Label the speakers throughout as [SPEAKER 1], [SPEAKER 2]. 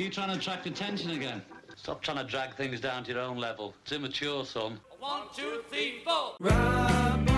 [SPEAKER 1] Are you trying to attract attention again? Stop trying to drag things down to your own level. It's immature, son.
[SPEAKER 2] One, two, three, four.
[SPEAKER 3] Rob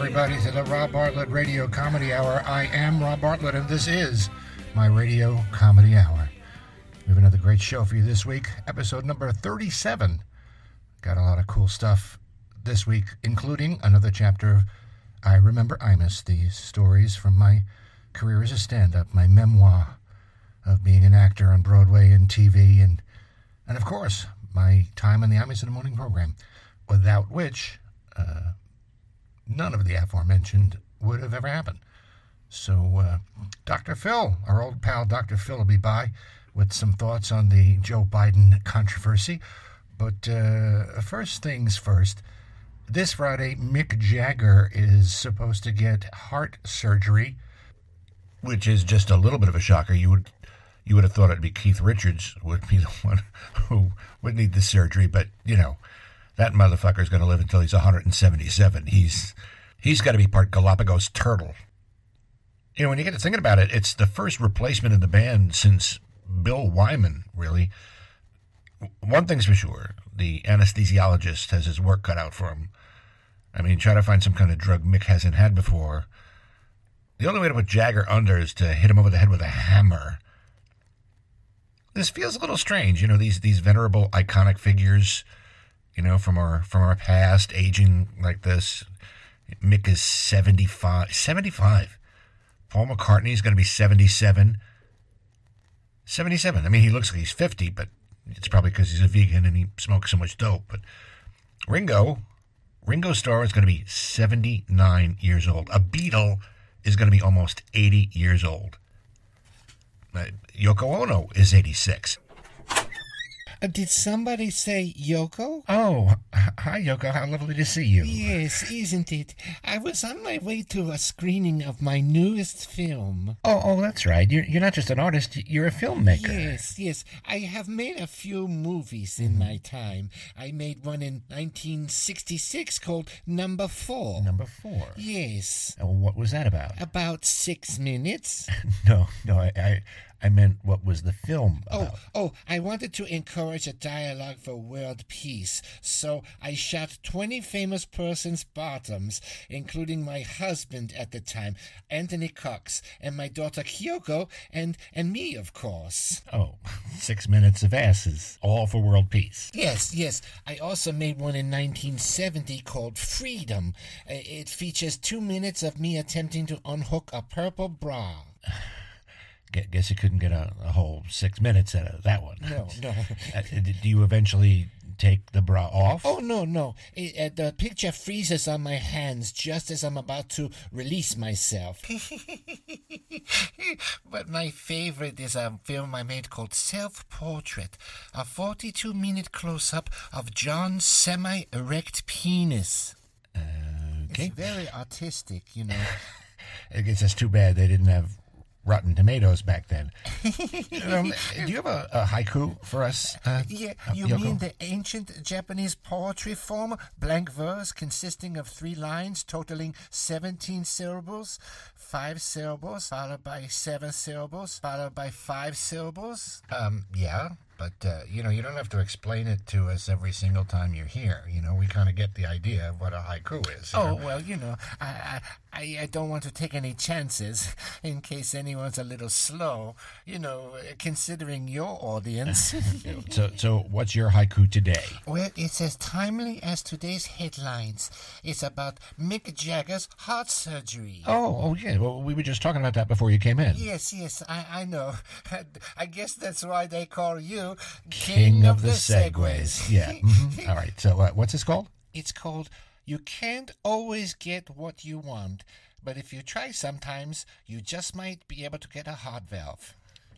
[SPEAKER 4] everybody, to the Rob Bartlett Radio Comedy Hour. I am Rob Bartlett, and this is my Radio Comedy Hour. We have another great show for you this week, episode number 37. Got a lot of cool stuff this week, including another chapter of I Remember Imus, the stories from my career as a stand up, my memoir of being an actor on Broadway and TV, and, and of course, my time on the Imus in the Morning program, without which uh, none of the aforementioned would have ever happened. So, uh, Dr. Phil, our old pal Dr. Phil, will be by with some thoughts on the Joe Biden controversy. But uh, first things first, this Friday, Mick Jagger is supposed to get heart surgery, which is just a little bit of a shocker. You would you would have thought it'd be Keith Richards would be the one who would need the surgery, but you know that motherfucker's going to live until he's 177. He's he's got to be part Galapagos turtle. You know, when you get to thinking about it, it's the first replacement in the band since Bill Wyman. Really, one thing's for sure: the anesthesiologist has his work cut out for him. I mean, try to find some kind of drug Mick hasn't had before. The only way to put Jagger under is to hit him over the head with a hammer. This feels a little strange, you know, these these venerable iconic figures you know, from our from our past, aging like this. Mick is 75. 75. Paul McCartney is going to be 77. 77. I mean, he looks like he's 50, but it's probably because he's a vegan and he smokes so much dope. But Ringo, Ringo Starr is going to be 79 years old. A Beatle is going to be almost 80 years old. Uh, Yoko Ono is 86.
[SPEAKER 5] Uh, did somebody say Yoko?
[SPEAKER 4] Oh, hi, Yoko. How lovely to see you.
[SPEAKER 5] Yes, isn't it? I was on my way to a screening of my newest film.
[SPEAKER 4] Oh, oh, that's right. You're, you're not just an artist, you're a filmmaker.
[SPEAKER 5] Yes, yes. I have made a few movies in my time. I made one in 1966 called Number Four.
[SPEAKER 4] Number four.
[SPEAKER 5] Yes.
[SPEAKER 4] What was that about?
[SPEAKER 5] About six minutes.
[SPEAKER 4] No, no, I, I, I meant what was the film
[SPEAKER 5] Oh,
[SPEAKER 4] about?
[SPEAKER 5] oh, oh, I wanted to encourage a dialogue for world peace, so I shot 20 famous persons' bottoms, including my husband at the time, Anthony Cox, and my daughter Kyoko, and, and me, of course.
[SPEAKER 4] Oh, six minutes of asses, all for world peace.
[SPEAKER 5] Yes, yes. I also made one in 1970 called Freedom. It features two minutes of me attempting to unhook a purple bra.
[SPEAKER 4] Gu- Guess you couldn't get a, a whole six minutes out of that one.
[SPEAKER 5] No, no.
[SPEAKER 4] Uh, do you eventually take the bra off?
[SPEAKER 5] Oh no no! It, uh, the picture freezes on my hands just as I'm about to release myself. but my favorite is a film I made called Self Portrait, a 42-minute close-up of John's semi-erect penis.
[SPEAKER 4] okay.
[SPEAKER 5] It's very artistic, you know.
[SPEAKER 4] I guess that's too bad they didn't have rotten tomatoes back then. um, do you have a, a haiku for us? Uh,
[SPEAKER 5] Yeah,
[SPEAKER 4] uh,
[SPEAKER 5] you
[SPEAKER 4] Yoko?
[SPEAKER 5] mean the ancient Japanese poetry form, blank verse consisting of three lines totaling 17 syllables, five syllables, followed by seven syllables, followed by five syllables?
[SPEAKER 4] Um, yeah, but uh, you know, you don't have to explain it to us every single time you're here. You know, we kind of get the idea of what a haiku is.
[SPEAKER 5] Oh,
[SPEAKER 4] know?
[SPEAKER 5] well, you know, I, I, I, I don't want to take any chances in case anyone's a little slow, you know, considering your audience.
[SPEAKER 4] So, so what's your haiku today?
[SPEAKER 5] Well, it's as timely as today's headlines. It's about Mick Jagger's heart surgery.
[SPEAKER 4] Oh, oh yeah. Well, we were just talking about that before you came in.
[SPEAKER 5] Yes, yes, I, I know. I guess that's why they call you
[SPEAKER 4] King of the Segways. Yeah. mhm. All right. So, uh, what's this called?
[SPEAKER 5] It's called You Can't Always Get What You Want, but if you try sometimes, you just might be able to get a heart valve.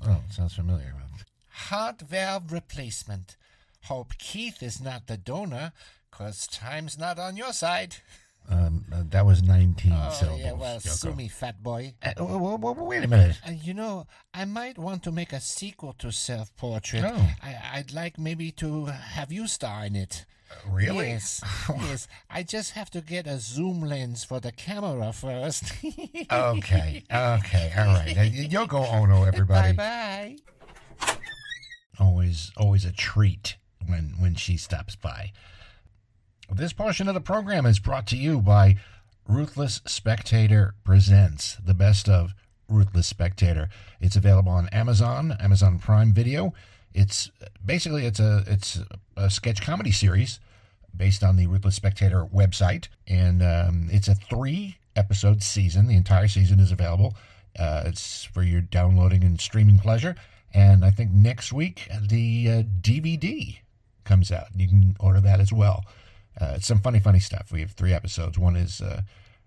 [SPEAKER 4] Oh, sounds familiar.
[SPEAKER 5] Heart valve replacement. Hope Keith is not the donor, 'cause time's not on your side.
[SPEAKER 4] Um, uh, that was 19
[SPEAKER 5] Oh,
[SPEAKER 4] syllables.
[SPEAKER 5] yeah, well,
[SPEAKER 4] Yoko.
[SPEAKER 5] sue me, fat boy.
[SPEAKER 4] Uh, w- w- w- wait a minute.
[SPEAKER 5] Uh, you know, I might want to make a sequel to Self Portrait.
[SPEAKER 4] Oh.
[SPEAKER 5] I, I'd like maybe to have you star in it.
[SPEAKER 4] Really?
[SPEAKER 5] Yes, yes. I just have to get a zoom lens for the camera first.
[SPEAKER 4] Okay, okay, all right. Uh, Yoko Ono, everybody.
[SPEAKER 5] bye bye.
[SPEAKER 4] Always, always a treat when when she stops by. This portion of the program is brought to you by Ruthless Spectator Presents, the best of Ruthless Spectator. It's available on Amazon, Amazon Prime Video. It's basically it's a it's a sketch comedy series based on the Ruthless Spectator website, and um, it's a three episode season. The entire season is available. Uh, it's for your downloading and streaming pleasure. And I think next week the uh, DVD comes out. You can order that as well. Uh, it's some funny, funny stuff. We have three episodes. One is uh,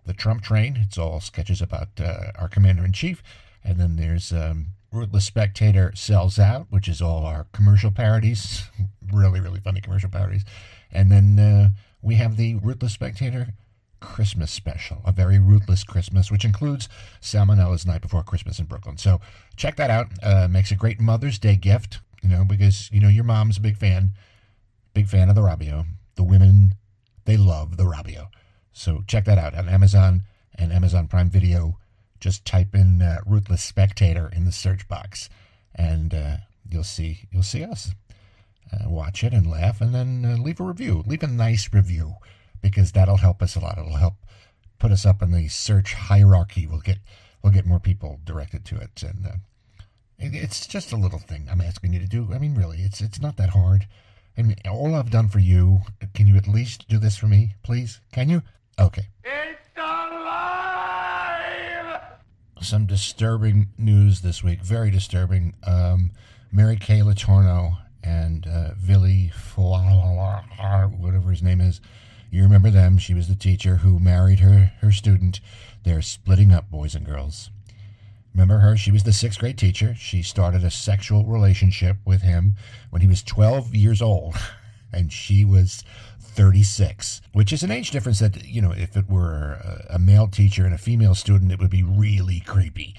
[SPEAKER 4] the Trump Train. It's all sketches about uh, our commander in chief. And then there's um, Ruthless Spectator Sells Out, which is all our commercial parodies. really, really funny commercial parodies. And then uh, we have the Ruthless Spectator Christmas special, a very ruthless Christmas, which includes Salmonella's Night Before Christmas in Brooklyn. So check that out. Uh, makes a great Mother's Day gift, you know, because, you know, your mom's a big fan, big fan of the Robio. The women, they love the Robio. So check that out on Amazon and Amazon Prime Video. Just type in uh, Ruthless Spectator in the search box, and uh, you'll see you'll see us. Uh, watch it and laugh, and then uh, leave a review. Leave a nice review because that'll help us a lot. It'll help put us up in the search hierarchy. We'll get we'll get more people directed to it, and uh, it, it's just a little thing I'm asking you to do. I mean, really, it's it's not that hard. Mean, all I've done for you, can you at least do this for me, please? Can you? Okay.
[SPEAKER 2] It's alive!
[SPEAKER 4] Some disturbing news this week. Very disturbing. Um, Mary Kay Letourneau and uh, Fualaau, whatever his name is. You remember them? She was the teacher who married her her student. They're splitting up, boys and girls. Remember her? She was the sixth grade teacher. She started a sexual relationship with him when he was 12 years old, and she was 36, which is an age difference that, you know, if it were a, male teacher and a female student, it would be really creepy.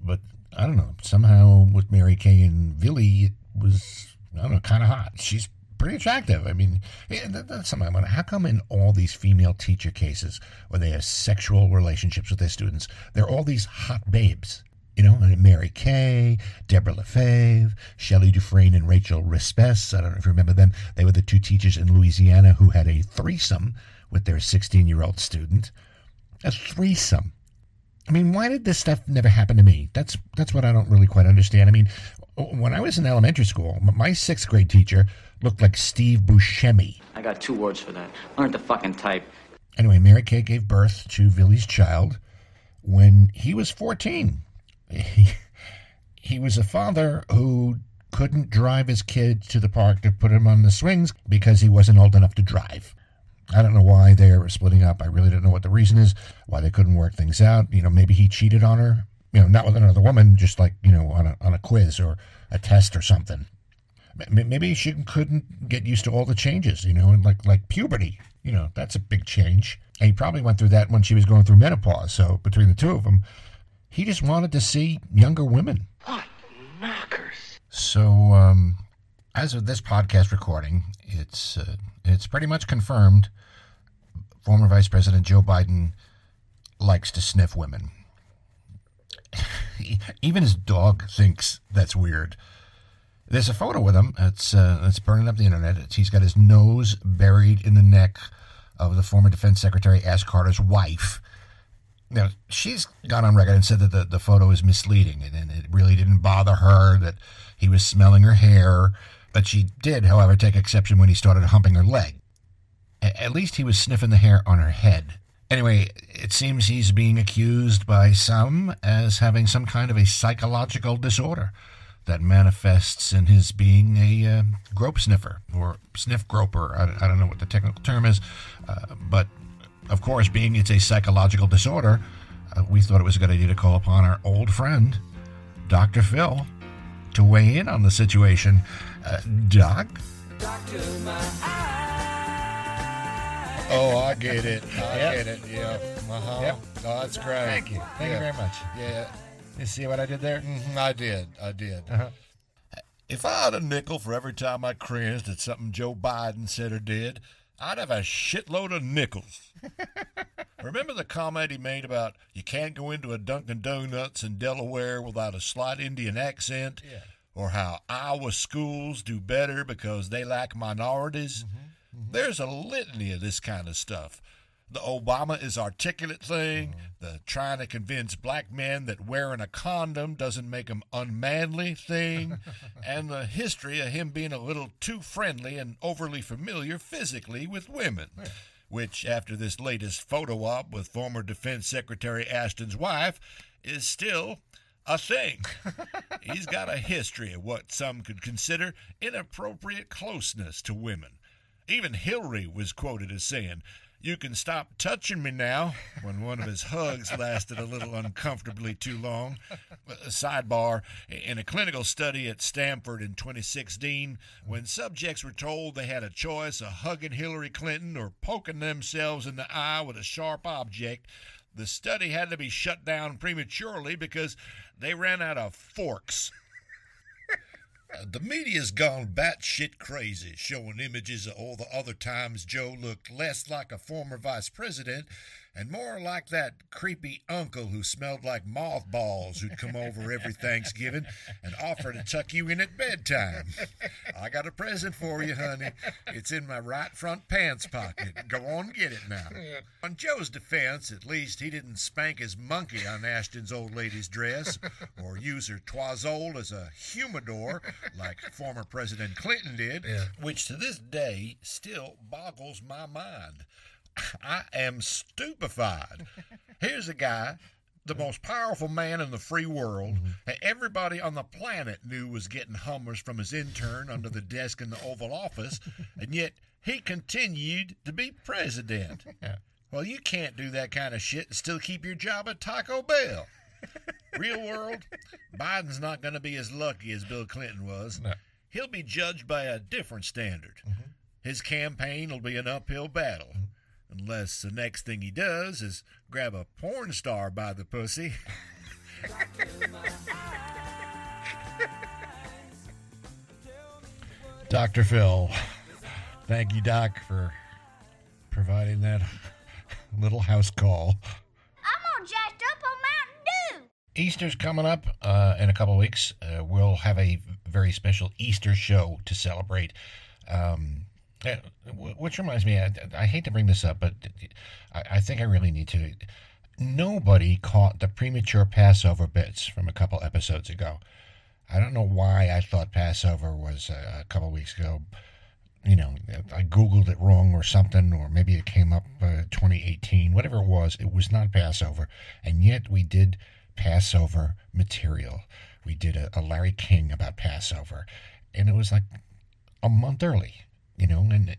[SPEAKER 4] But I don't know. Somehow with Mary Kay and Billy, it was, I don't know, kind of hot. She's pretty attractive. I mean, that's something I wonder. How come in all these female teacher cases where they have sexual relationships with their students, they're all these hot babes? You know, uh, Mary Kay, Deborah LaFave, Shelley Dufresne, and Rachel Respess. I don't know if you remember them. They were the two teachers in Louisiana who had a threesome with their 16 year old student. A threesome. I mean, why did this stuff never happen to me? That's that's what I don't really quite understand. I mean, when I was in elementary school, my sixth grade teacher looked like Steve Buscemi.
[SPEAKER 6] I got two words for that. Learn to fucking type.
[SPEAKER 4] Anyway, Mary Kay gave birth to Billy's child when he was 14. He, he was a father who couldn't drive his kid to the park to put him on the swings because he wasn't old enough to drive. I don't know why they were splitting up. I really don't know what the reason is, why they couldn't work things out. You know, maybe he cheated on her, you know, not with another woman, just like, you know, on a, on a quiz or a test or something. Maybe she couldn't get used to all the changes, you know, and like like puberty, you know, that's a big change. And he probably went through that when she was going through menopause. So between the two of them, he just wanted to see younger women.
[SPEAKER 2] What knockers?
[SPEAKER 4] So um, as of this podcast recording, it's uh, it's pretty much confirmed. Former Vice President Joe Biden likes to sniff women. Even his dog thinks that's weird. There's a photo with him. It's uh, it's burning up the internet. It's, he's got his nose buried in the neck of the former Defense Secretary Ash Carter's wife. Now she's gone on record and said that the, the photo is misleading and, and it really didn't bother her that he was smelling her hair. But she did, however, take exception when he started humping her leg. A- At least he was sniffing the hair on her head. Anyway, it seems he's being accused by some as having some kind of a psychological disorder that manifests in his being a uh, grope sniffer or sniff groper. I, I don't know what the technical term is, uh, but of course, being it's a psychological disorder, uh, we thought it was a good idea to call upon our old friend, Dr. Phil, to weigh in on the situation. Uh, Doc?
[SPEAKER 3] Doctor, my eye.
[SPEAKER 4] Oh, I get it. I
[SPEAKER 5] Yep.
[SPEAKER 4] get it. Yeah. Uh-huh.
[SPEAKER 5] Yep.
[SPEAKER 4] Oh, that's great.
[SPEAKER 5] Thank you. Thank you very much.
[SPEAKER 4] Yeah.
[SPEAKER 5] You see what I did there?
[SPEAKER 4] Mhm, I did. I did.
[SPEAKER 5] Uh-huh.
[SPEAKER 4] If I had a nickel for every time I cringed at something Joe Biden said or did, I'd have a shitload of nickels. Remember the comment he made about you can't go into a Dunkin' Donuts in Delaware without a slight Indian accent?
[SPEAKER 5] Yeah.
[SPEAKER 4] Or how Iowa schools do better because they lack minorities? Mm-hmm. Mm-hmm. There's a litany of this kind of stuff. The Obama is articulate thing, the trying to convince black men that wearing a condom doesn't make them unmanly thing, and the history of him being a little too friendly and overly familiar physically with women. Which, after this latest photo op with former Defense Secretary Ashton's wife, is still a thing. He's got a history of what some could consider inappropriate closeness to women. Even Hillary was quoted as saying, You can stop touching me now, when one of his hugs lasted a little uncomfortably too long. Sidebar In a clinical study at Stanford in 2016, when subjects were told they had a choice of hugging Hillary Clinton or poking themselves in the eye with a sharp object, the study had to be shut down prematurely because they ran out of forks. The media's gone batshit crazy, showing images of all the other times Joe looked less like a former vice president and more like that creepy uncle who smelled like mothballs who'd come over every Thanksgiving and offer to tuck you in at bedtime. I got a present for you, honey. It's in my right front pants pocket. Go on get it now. On Joe's defense, at least he didn't spank his monkey on Ashton's old lady's dress or use her toisole as a humidor like former President Clinton did, which to this day still boggles my mind. I am stupefied. Here's a guy, the most powerful man in the free world, mm-hmm. that everybody on the planet knew was getting Hummers from his intern under the desk in the Oval Office, and yet he continued to be president. Well, you can't do that kind of shit and still keep your job at Taco Bell. Real world, Biden's not going to be as lucky as Bill Clinton was.
[SPEAKER 5] No.
[SPEAKER 4] He'll be judged by a different standard. Mm-hmm. His campaign will be an uphill battle. Mm-hmm. Unless the next thing he does is grab a porn star by the pussy.
[SPEAKER 5] Dr. Phil. Thank you, Doc, for providing that little house call.
[SPEAKER 7] I'm all jacked up on Mountain Dew.
[SPEAKER 5] Easter's coming up uh, in a couple of weeks. Uh, we'll have a very special Easter show to celebrate. Um, which reminds me, I, I hate to bring this up, but I, I think I really need to. Nobody caught the premature Passover bits from a couple episodes ago. I don't know why I thought Passover was uh, a couple weeks ago. You know, I Googled it wrong or something, or maybe it came up uh, 2018, whatever it was. It was not Passover. And yet we did Passover material. We did a, a Larry King about Passover. And it was like a month early, you know, and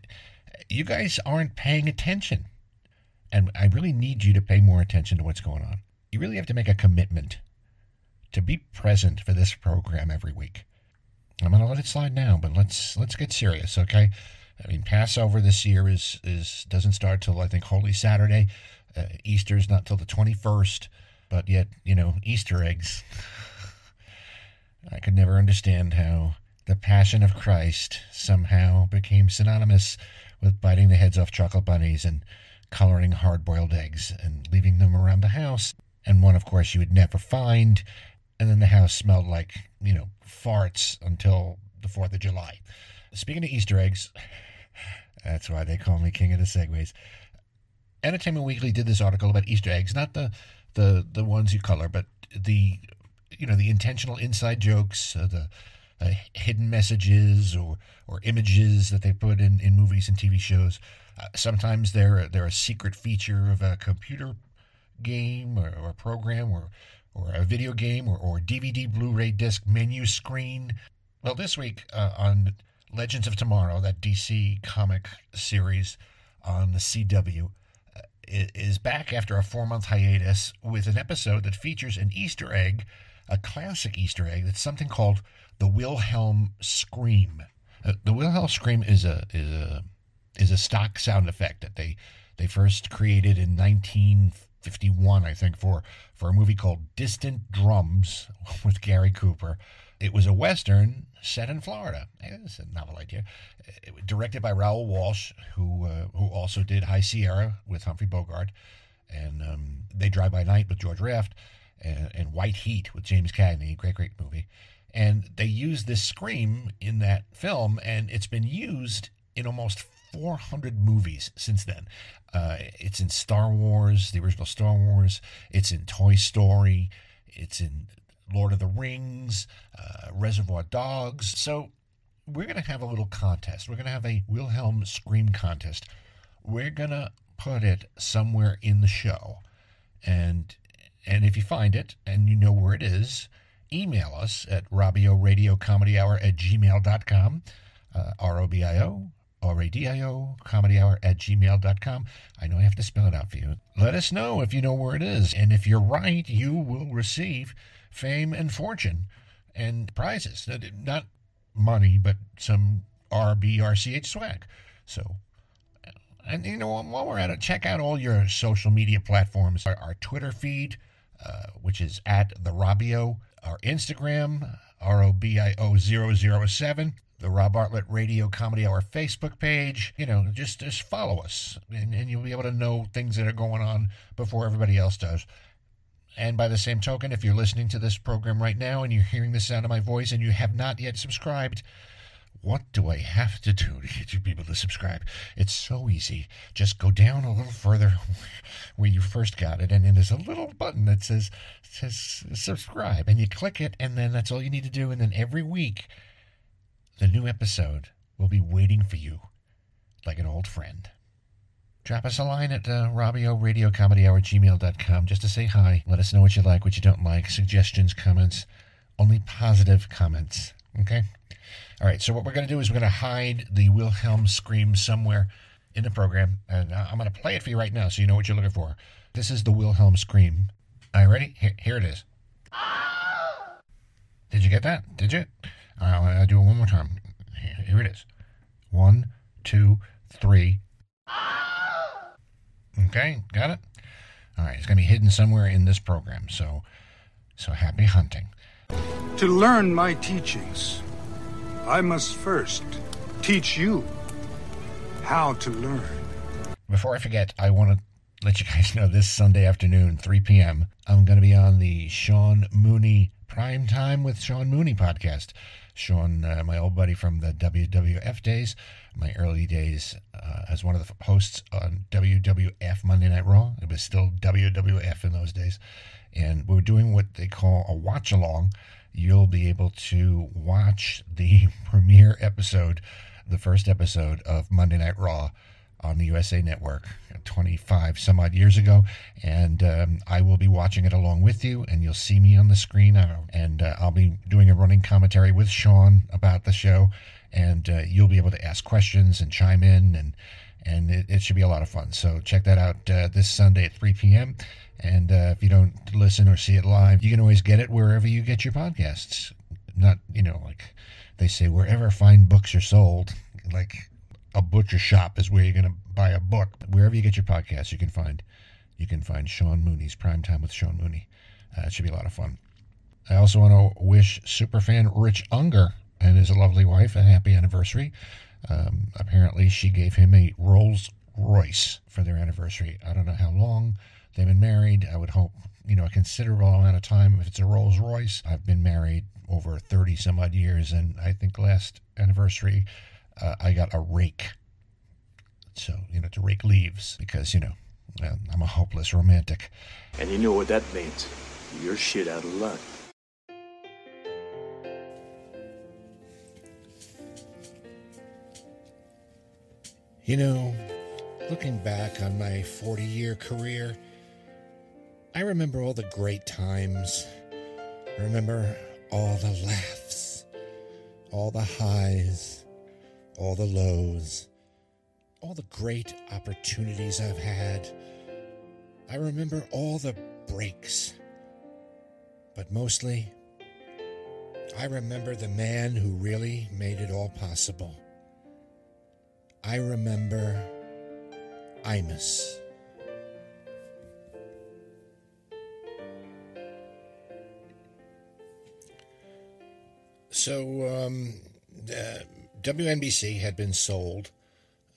[SPEAKER 5] you guys aren't paying attention. And I really need you to pay more attention to what's going on. You really have to make a commitment to be present for this program every week. I'm going to let it slide now, but let's let's get serious, okay? I mean, Passover this year is is doesn't start till I think Holy Saturday. Uh, Easter's not till the 21st, but yet you know Easter eggs. I could never understand how the Passion of Christ somehow became synonymous with biting the heads off chocolate bunnies and coloring hard-boiled eggs and leaving them around the house. And one, of course, you would never find. And then the house smelled like, you know, farts until the 4th of July. Speaking of Easter eggs, that's why they call me king of the segways. Entertainment Weekly did this article about Easter eggs, not the the the ones you color, but the you know the intentional inside jokes, uh, the uh, hidden messages or or images that they put in, in movies and TV shows. Uh, sometimes they're they're a secret feature of a computer game or, or program or or a video game or, or DVD Blu-ray disc menu screen. Well, this week uh, on Legends of Tomorrow, that DC comic series on the CW, uh, is back after a four-month hiatus with an episode that features an Easter egg, a classic Easter egg. That's something called the Wilhelm Scream.
[SPEAKER 4] Uh, the Wilhelm scream is a is a is a stock sound effect that they they first created in 1951, I think, for for a movie called Distant Drums with Gary Cooper. It was a western set in Florida. It's a novel idea. It was directed by Raoul Walsh, who uh, who also did High Sierra with Humphrey Bogart, and um, They Drive by Night with George Raft, and, and White Heat with James Cagney. Great, great movie. And they used this scream in that film, and it's been used in almost 400 movies since then. Uh, it's in Star Wars, the original Star Wars. It's in Toy Story. It's in Lord of the Rings, uh, Reservoir Dogs. So we're going to have a little contest. We're going to have a Wilhelm Scream contest. We're going to put it somewhere in the show. And and if you find it and you know where it is, email us at Robio Radio Comedy Hour at gmail.com. Uh, R-O-B-I-O, R-A-D-I-O, comedy hour at gmail.com. I know I have to spell it out for you. Let us know if you know where it is. And if you're right, you will receive fame and fortune and prizes. Not money, but some RBRCH swag. So and you know, while we're at it, check out all your social media platforms. Our, our Twitter feed, uh, which is at the Robio, our Instagram, R O B I O 007, the Rob Bartlett Radio Comedy Hour Facebook page. You know, just just follow us, and, and you'll be able to know things that are going on before everybody else does. And by the same token, if you're listening to this program right now and you're hearing the sound of my voice and you have not yet subscribed, what do I have to do to get you people to subscribe? It's so easy. Just go down a little further where you first got it, and then there's a little button that says says subscribe, and you click it, and then that's all you need to do. And then every week, the new episode will be waiting for you, like an old friend. Drop us a line at uh, Robio Radio Comedy Hour gmail.com just to say hi. Let us know what you like, what you don't like, suggestions, comments, only positive comments. Okay? All right, so what we're going to do is we're going to hide the Wilhelm scream somewhere in the program, and I'm going to play it for you right now so you know what you're looking for. This is the Wilhelm scream. Are you ready? Here, here it is. Did you get that? Did you? All right, I'll do it one more time. Here, here it is. One, two, three. Okay, got it? All right, it's going to be hidden somewhere in this program, so so happy hunting.
[SPEAKER 8] To learn my teachings, I must first teach you how to learn.
[SPEAKER 4] Before I forget, I want to let you guys know this Sunday afternoon, 3 p.m., I'm going to be on the Sean Mooney Prime Time with Sean Mooney podcast. Sean, uh, my old buddy from the WWF days, my early days uh, as one of the hosts on WWF Monday Night Raw. It was still WWF in those days. And we were doing what they call a watch along. You'll be able to watch the premiere episode, the first episode of Monday Night Raw on the USA Network 25 some odd years ago. And um, I will be watching it along with you, and you'll see me on the screen. uh, And uh, I'll be doing a running commentary with Sean about the show. And uh, you'll be able to ask questions and chime in, and and it, it should be a lot of fun. So check that out uh, this Sunday at 3 p.m. And uh, if you don't listen or see it live, you can always get it wherever you get your podcasts. Not, you know, like they say, wherever fine books are sold, like a butcher shop is where you're going to buy a book. Wherever you get your podcasts, you can find you can find Sean Mooney's Prime Time with Sean Mooney. Uh, it should be a lot of fun. I also want to wish superfan Rich Unger and his lovely wife a happy anniversary. Um, apparently, she gave him a Rolls Royce for their anniversary. I don't know how long they've been married. I would hope, you know, a considerable amount of time if it's a Rolls Royce. I've been married over 30 some odd years, and I think last anniversary uh, I got a rake. So, you know, to rake leaves because, you know, uh, I'm a hopeless romantic.
[SPEAKER 2] And you know what that means. You're shit out of luck.
[SPEAKER 5] You know, looking back on my 40 year career, I remember all the great times. I remember all the laughs, all the highs, all the lows, all the great opportunities I've had. I remember all the breaks. But mostly,
[SPEAKER 4] I remember the man who really made it all possible. I remember Imus. So, um, uh, WNBC had been sold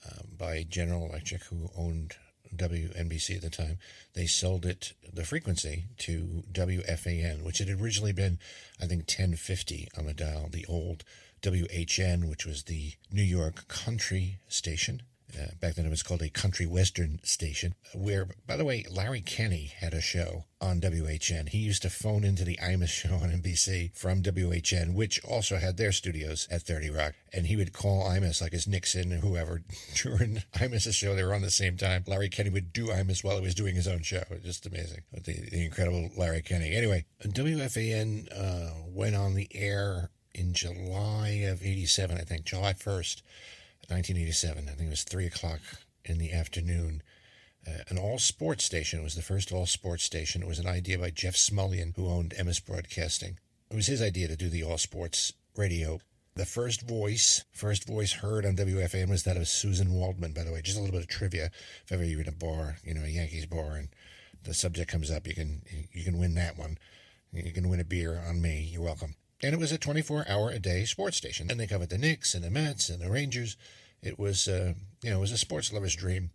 [SPEAKER 4] um, by General Electric, who owned WNBC at the time. They sold it, the frequency, to WFAN, which had originally been, I think, 1050 on the dial, the old WHN, which was the New York country station. Uh, back then it was called a country western station, where, by the way, Larry Kenney had a show on WHN. He used to phone into the Imus show on NBC from WHN, which also had their studios at 30 Rock. And he would call Imus, like as Nixon or whoever, during Imus' show. They were on the same time. Larry Kenney would do Imus while he was doing his own show. Just amazing. The, the incredible Larry Kenney. Anyway, WFAN uh, went on the air in July of 87, I think, July 1st. 1987. I think it was 3 o'clock in the afternoon. Uh, an all sports station. It was the first all sports station. It was an idea by Jeff Smulyan, who owned Emmis Broadcasting. It was his idea to do the all sports radio. The first voice, first voice heard on WFAN was that of Suzyn Waldman, by the way. Just a little bit of trivia. If ever you're in a bar, you know, a Yankees bar, and the subject comes up, you can you can win that one. You can win a beer on me. You're welcome. And it was a 24 hour a day sports station. And they covered the Knicks and the Mets and the Rangers. It was, uh, you know, it was a sports lover's dream.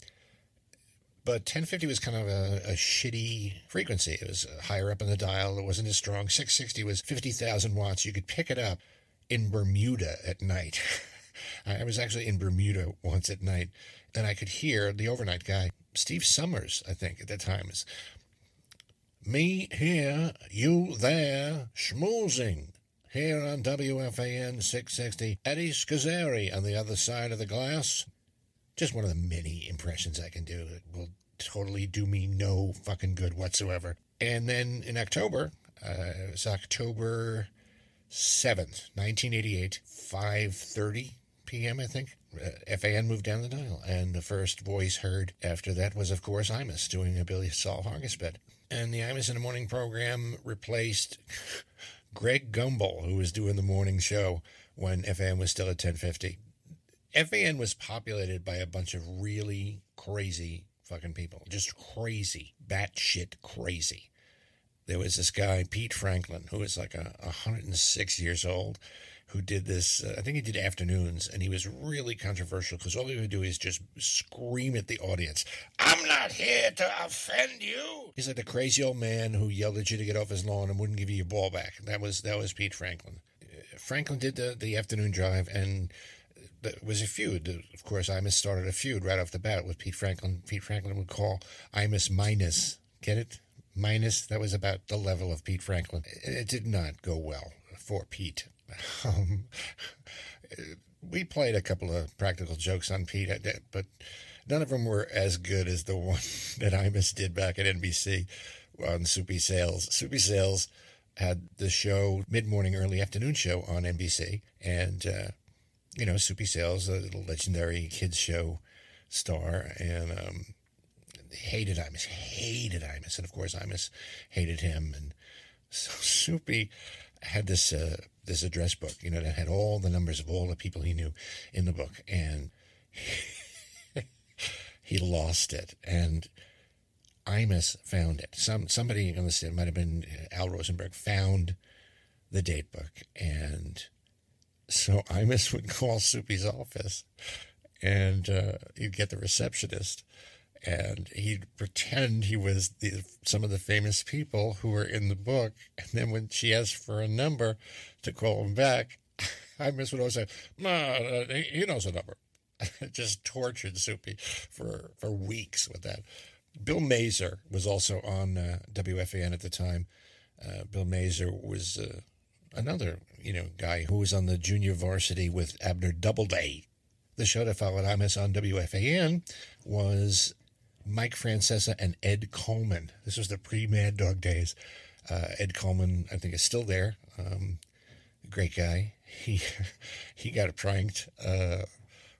[SPEAKER 4] But 1050 was kind of a, a shitty frequency. It was higher up in the dial. It wasn't as strong. 660 was 50,000 watts. You could pick it up in Bermuda at night. I was actually in Bermuda once at night, and I could hear the overnight guy, Steve Somers, I think, at that time, is me here, you there, schmoozing. Here on WFAN 660, Eddie Scozzare on the other side of the glass. Just one of the many impressions I can do. It will totally do me no fucking good whatsoever. And then in October, uh, it was October 7th, 1988, 5.30 p.m., I think. Uh, FAN moved down the dial, and the first voice heard after that was, of course, Imus doing a Billy Sol bit, And the Imus in the Morning program replaced Greg Gumbel, who was doing the morning show when FAN was still at 1050. FAN was populated by a bunch of really crazy fucking people. Just crazy. Batshit crazy. There was this guy, Pete Franklin, who was like a 106 years old, who did this. Uh, I think he did afternoons, and he was really controversial because all he would do is just scream at the audience, I'm not here to offend you. He's like the crazy old man who yelled at you to get off his lawn and wouldn't give you your ball back. That was that was Pete Franklin. Uh, Franklin did the, the afternoon drive, and it was a feud. Of course, Imus started a feud right off the bat with Pete Franklin. Pete Franklin would call Imus minus. Get it? Minus. That was about the level of Pete Franklin. It did not go well for Pete. Um, we played a couple of practical jokes on Pete, but none of them were as good as the one that Imus did back at NBC on Soupy Sales. Soupy Sales had the show, mid morning, early afternoon show on NBC. And, uh, you know, Soupy Sales, a little legendary kids show star, and um, hated Imus, hated Imus. And of course, Imus hated him. And so Soupy had this. Uh, this address book, you know, that had all the numbers of all the people he knew in the book, and he lost it. And Imus found it. Some somebody on the set might have been Al Rosenberg found the date book, and so Imus would call Soupy's office, and uh, he'd get the receptionist, and he'd pretend he was the, some of the famous people who were in the book. And then when she asked for a number to call him back, Imus would always say, "No, uh, he knows a number." Just tortured Soupy for for weeks with that. Bill Mazer was also on uh, WFAN at the time. Uh, Bill Mazer was uh, another you know guy who was on the junior varsity with Abner Doubleday. The show that followed Imus on WFAN was Mike Francesa and Ed Coleman. This was the pre Mad Dog days. Uh, Ed Coleman, I think, is still there. Um, great guy. He he got pranked uh,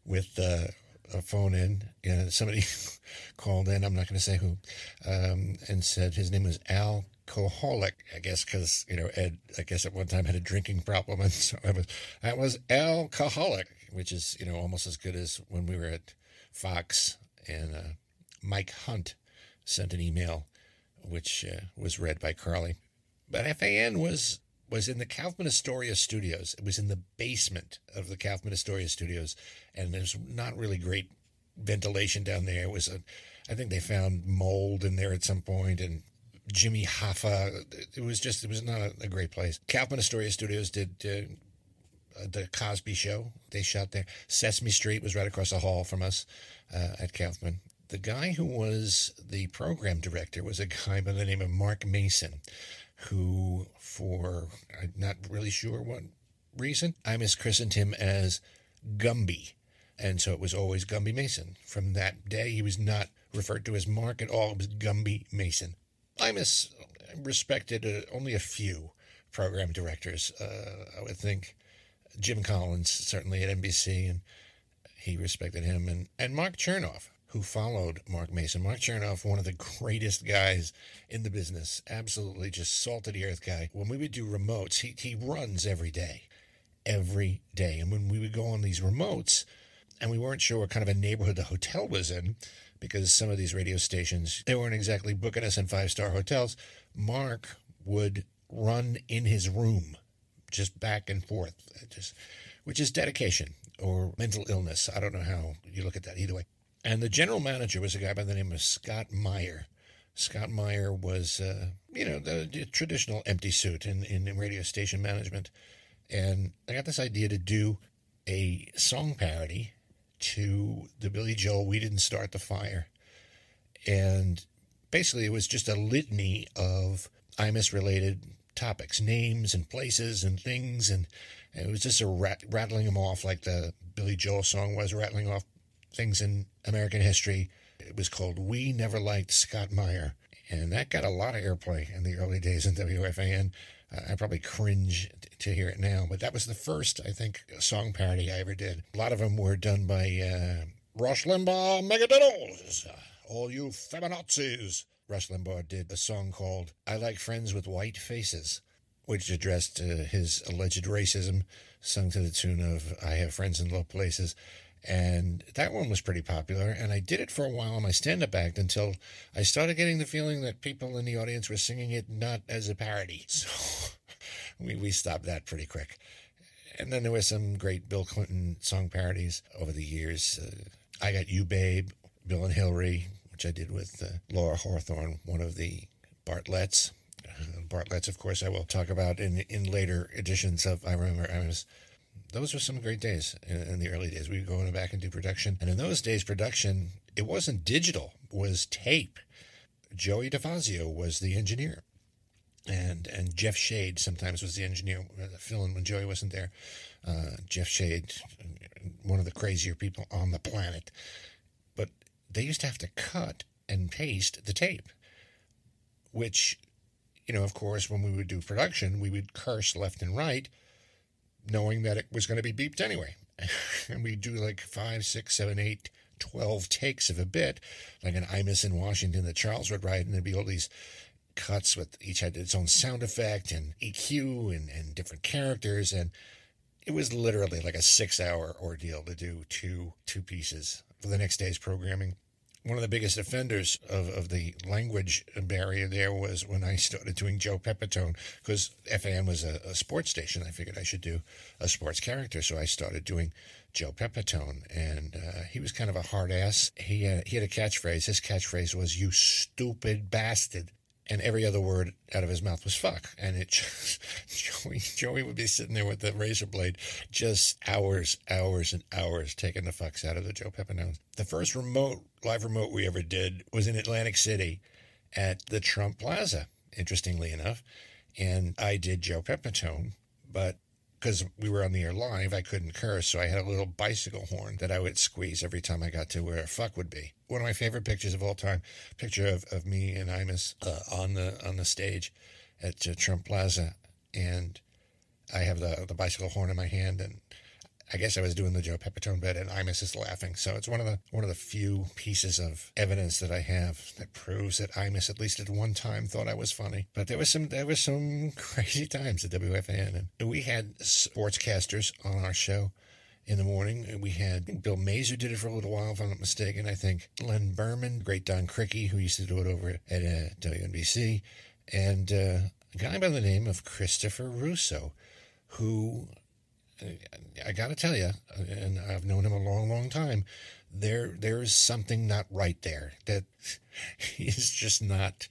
[SPEAKER 4] with uh, a phone in. Know, somebody called in. I'm not going to say who, um, and said his name was Al alcoholic, I guess, because you know Ed, I guess at one time had a drinking problem, and so I was I was alcoholic, which is you know almost as good as when we were at Fox and uh, Mike Hunt sent an email, which uh, was read by Carly. But FAN was was in the Kaufman Astoria studios. It was in the basement of the Kaufman Astoria studios, and there's not really great ventilation down there. It was a, I think they found mold in there at some point, and Jimmy Hoffa. It was just, it was not a, a great place. Kaufman Astoria Studios did uh, the Cosby Show. They shot there. Sesame Street was right across the hall from us uh, at Kaufman. The guy who was the program director was a guy by the name of Mark Mason, who, for I'm not really sure what reason, I mischristened him as Gumby. And so it was always Gumby Mason. From that day, he was not referred to as Mark at all. It was Gumby Mason. I mis- respected uh, only a few program directors. Uh, I would think Jim Collins, certainly at NBC, and he respected him. And, and Mark Chernoff, who followed Mark Mason. Mark Chernoff, one of the greatest guys in the business, absolutely just salt of the earth guy. When we would do remotes, he, he runs every day, every day. And when we would go on these remotes, and we weren't sure what kind of a neighborhood the hotel was in, because some of these radio stations, they weren't exactly booking us in five star hotels, Mark would run in his room, just back and forth, just which is dedication or mental illness. I don't know how you look at that either way. And the general manager was a guy by the name of Scott Meyer. Scott Meyer was, uh, you know, the, the traditional empty suit in, in radio station management. And I got this idea to do a song parody to the Billy Joel We Didn't Start the Fire. And basically, it was just a litany of IMUS related topics, names and places and things. And it was just a rat- rattling them off like the Billy Joel song was, rattling off things in American history. It was called We Never Liked Scott Meyer. And that got a lot of airplay in the early days in WFAN. Uh, I probably cringe t- to hear it now, but that was the first, I think, song parody I ever did. A lot of them were done by uh, Rush Limbaugh Megadiddles. Uh, all you feminazis. Rush Limbaugh did a song called I Like Friends with White Faces, which addressed uh, his alleged racism, sung to the tune of I Have Friends in Low Places. And that one was pretty popular. And I did it for a while on my stand up act until I started getting the feeling that people in the audience were singing it not as a parody. So we, we stopped that pretty quick. And then there were some great Bill Clinton song parodies over the years. Uh, I Got You, Babe, Bill and Hillary, which I did with uh, Laura Hawthorne, one of the Bartletts. Uh, Bartletts, of course, I will talk about in in later editions of I Remember Imus those were some great days in, in, the early days. We would go back and do production. And in those days, production, it wasn't digital, it was tape. Joey DeFazio was the engineer. And and Jeff Shade sometimes was the engineer, filling when Joey wasn't there. Uh, Jeff Shade, one of the crazier people on the planet. But they used to have to cut and paste the tape, which, you know, of course, when we would do production, we would curse left and right knowing that it was going to be beeped anyway. and we do like five, six, seven, eight, twelve takes of a bit, like an Imus in Washington that Charles would write, and there'd be all these cuts with each had its own sound effect and EQ and, and different characters. And it was literally like a six hour ordeal to do two two pieces for the next day's programming one of the biggest offenders of, of the language barrier there was when I started doing Joe Pepitone because FAN was a, a, sports station. I figured I should do a sports character, so I started doing Joe Pepitone, and uh, he was kind of a hard ass. He had, he had a catchphrase. His catchphrase was "You stupid bastard." And every other word out of his mouth was fuck. And it just, Joey, Joey would be sitting there with the razor blade, just hours, hours, and hours taking the fucks out of the Joe Pepitone. The first remote, live remote we ever did was in Atlantic City at the Trump Plaza, interestingly enough. And I did Joe Pepitone, but because we were on the air live, I couldn't curse, so I had a little bicycle horn that I would squeeze every time I got to where a fuck would be. One of my favorite pictures of all time, picture of, of me and Imus uh, on the on the stage at uh, Trump Plaza, and I have the the bicycle horn in my hand, and I guess I was doing the Joe Pepitone bit, and Imus is laughing. So it's one of the one of the few pieces of evidence that I have that proves that Imus, at least at one time, thought I was funny. But there was some there was some crazy times at WFAN, and we had sportscasters on our show in the morning. We had Bill Mazer did it for a little while, if I'm not mistaken. I think Len Berman, great Don Criqui, who used to do it over at uh, WNBC, and uh, a guy by the name of Christopher Russo, who I got to tell you, and I've known him a long, long time. There, there is something not right there. That he's just not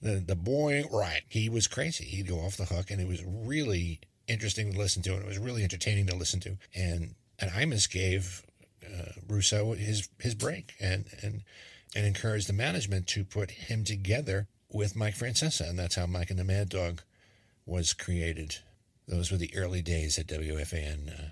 [SPEAKER 4] the the boy. Right, he was crazy. He'd go off the hook, and it was really interesting to listen to, and it was really entertaining to listen to. And and Imus gave uh, Russo his his break, and and and encouraged the management to put him together with Mike Francesa, and that's how Mike and the Mad Dog was created. Those were the early days at WFAN. Uh,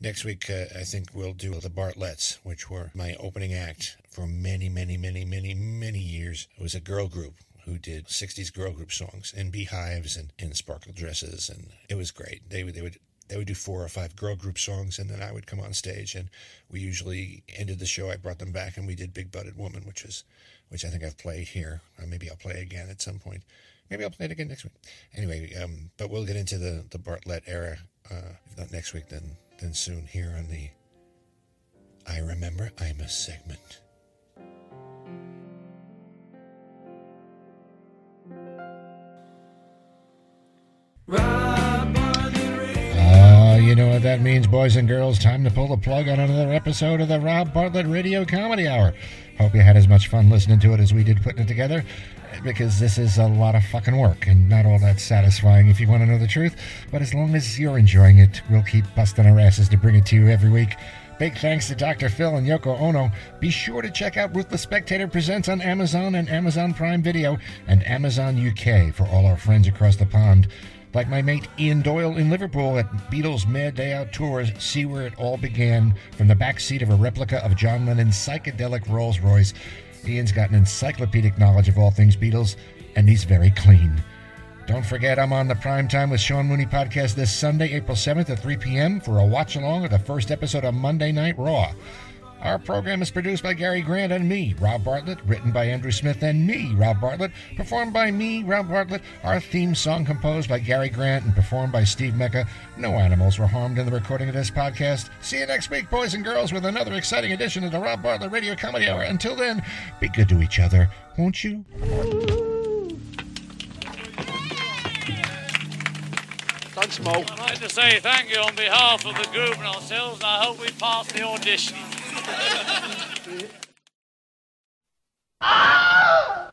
[SPEAKER 4] next week, uh, I think we'll do the Bartletts, which were my opening act for many, many, many, many, many years. It was a girl group who did 60s girl group songs in beehives and in sparkle dresses, and it was great. They would, they would they would do four or five girl group songs, and then I would come on stage, and we usually ended the show. I brought them back, and we did Big Butted Woman, which is, which I think I've played here. Or maybe I'll play again at some point. Maybe I'll play it again next week. Anyway, um, but we'll get into the the Bartlett era, uh, if not next week, then then soon here on the I Remember Imus segment. You know what that means, boys and girls. Time to pull the plug on another episode of the Rob Bartlett Radio Comedy Hour. Hope you had as much fun listening to it as we did putting it together, because this is a lot of fucking work and not all that satisfying if you want to know the truth. But as long as you're enjoying it, we'll keep busting our asses to bring it to you every week. Big thanks to Dr. Phil and Yoko Ono. Be sure to check out Ruthless Spectator Presents on Amazon and Amazon Prime Video and Amazon UK for all our friends across the pond. Like my mate Ian Doyle in Liverpool at Beatles Mad Day Out Tours, see where it all began from the back seat of a replica of John Lennon's psychedelic Rolls Royce. Ian's got an encyclopedic knowledge of all things Beatles, and he's very clean. Don't forget, I'm on the Prime Time with Sean Mooney podcast this Sunday, April 7th at 3 p.m. for a watch along of the first episode of Monday Night Raw. Our program is produced by Gary Grant and me, Rob Bartlett, written by Andrew Smith and me, Rob Bartlett, performed by me, Rob Bartlett. Our theme song composed by Gary Grant and performed by Steve Mecca. No animals were harmed in the recording of this podcast. See you next week, boys and girls, with another exciting edition of the Rob Bartlett Radio Comedy Hour. Until then, be good to each other, won't you?
[SPEAKER 2] Thanks, Mo.
[SPEAKER 1] I'd like to say thank you on behalf of the group and ourselves, and I hope we pass the audition.
[SPEAKER 7] 아!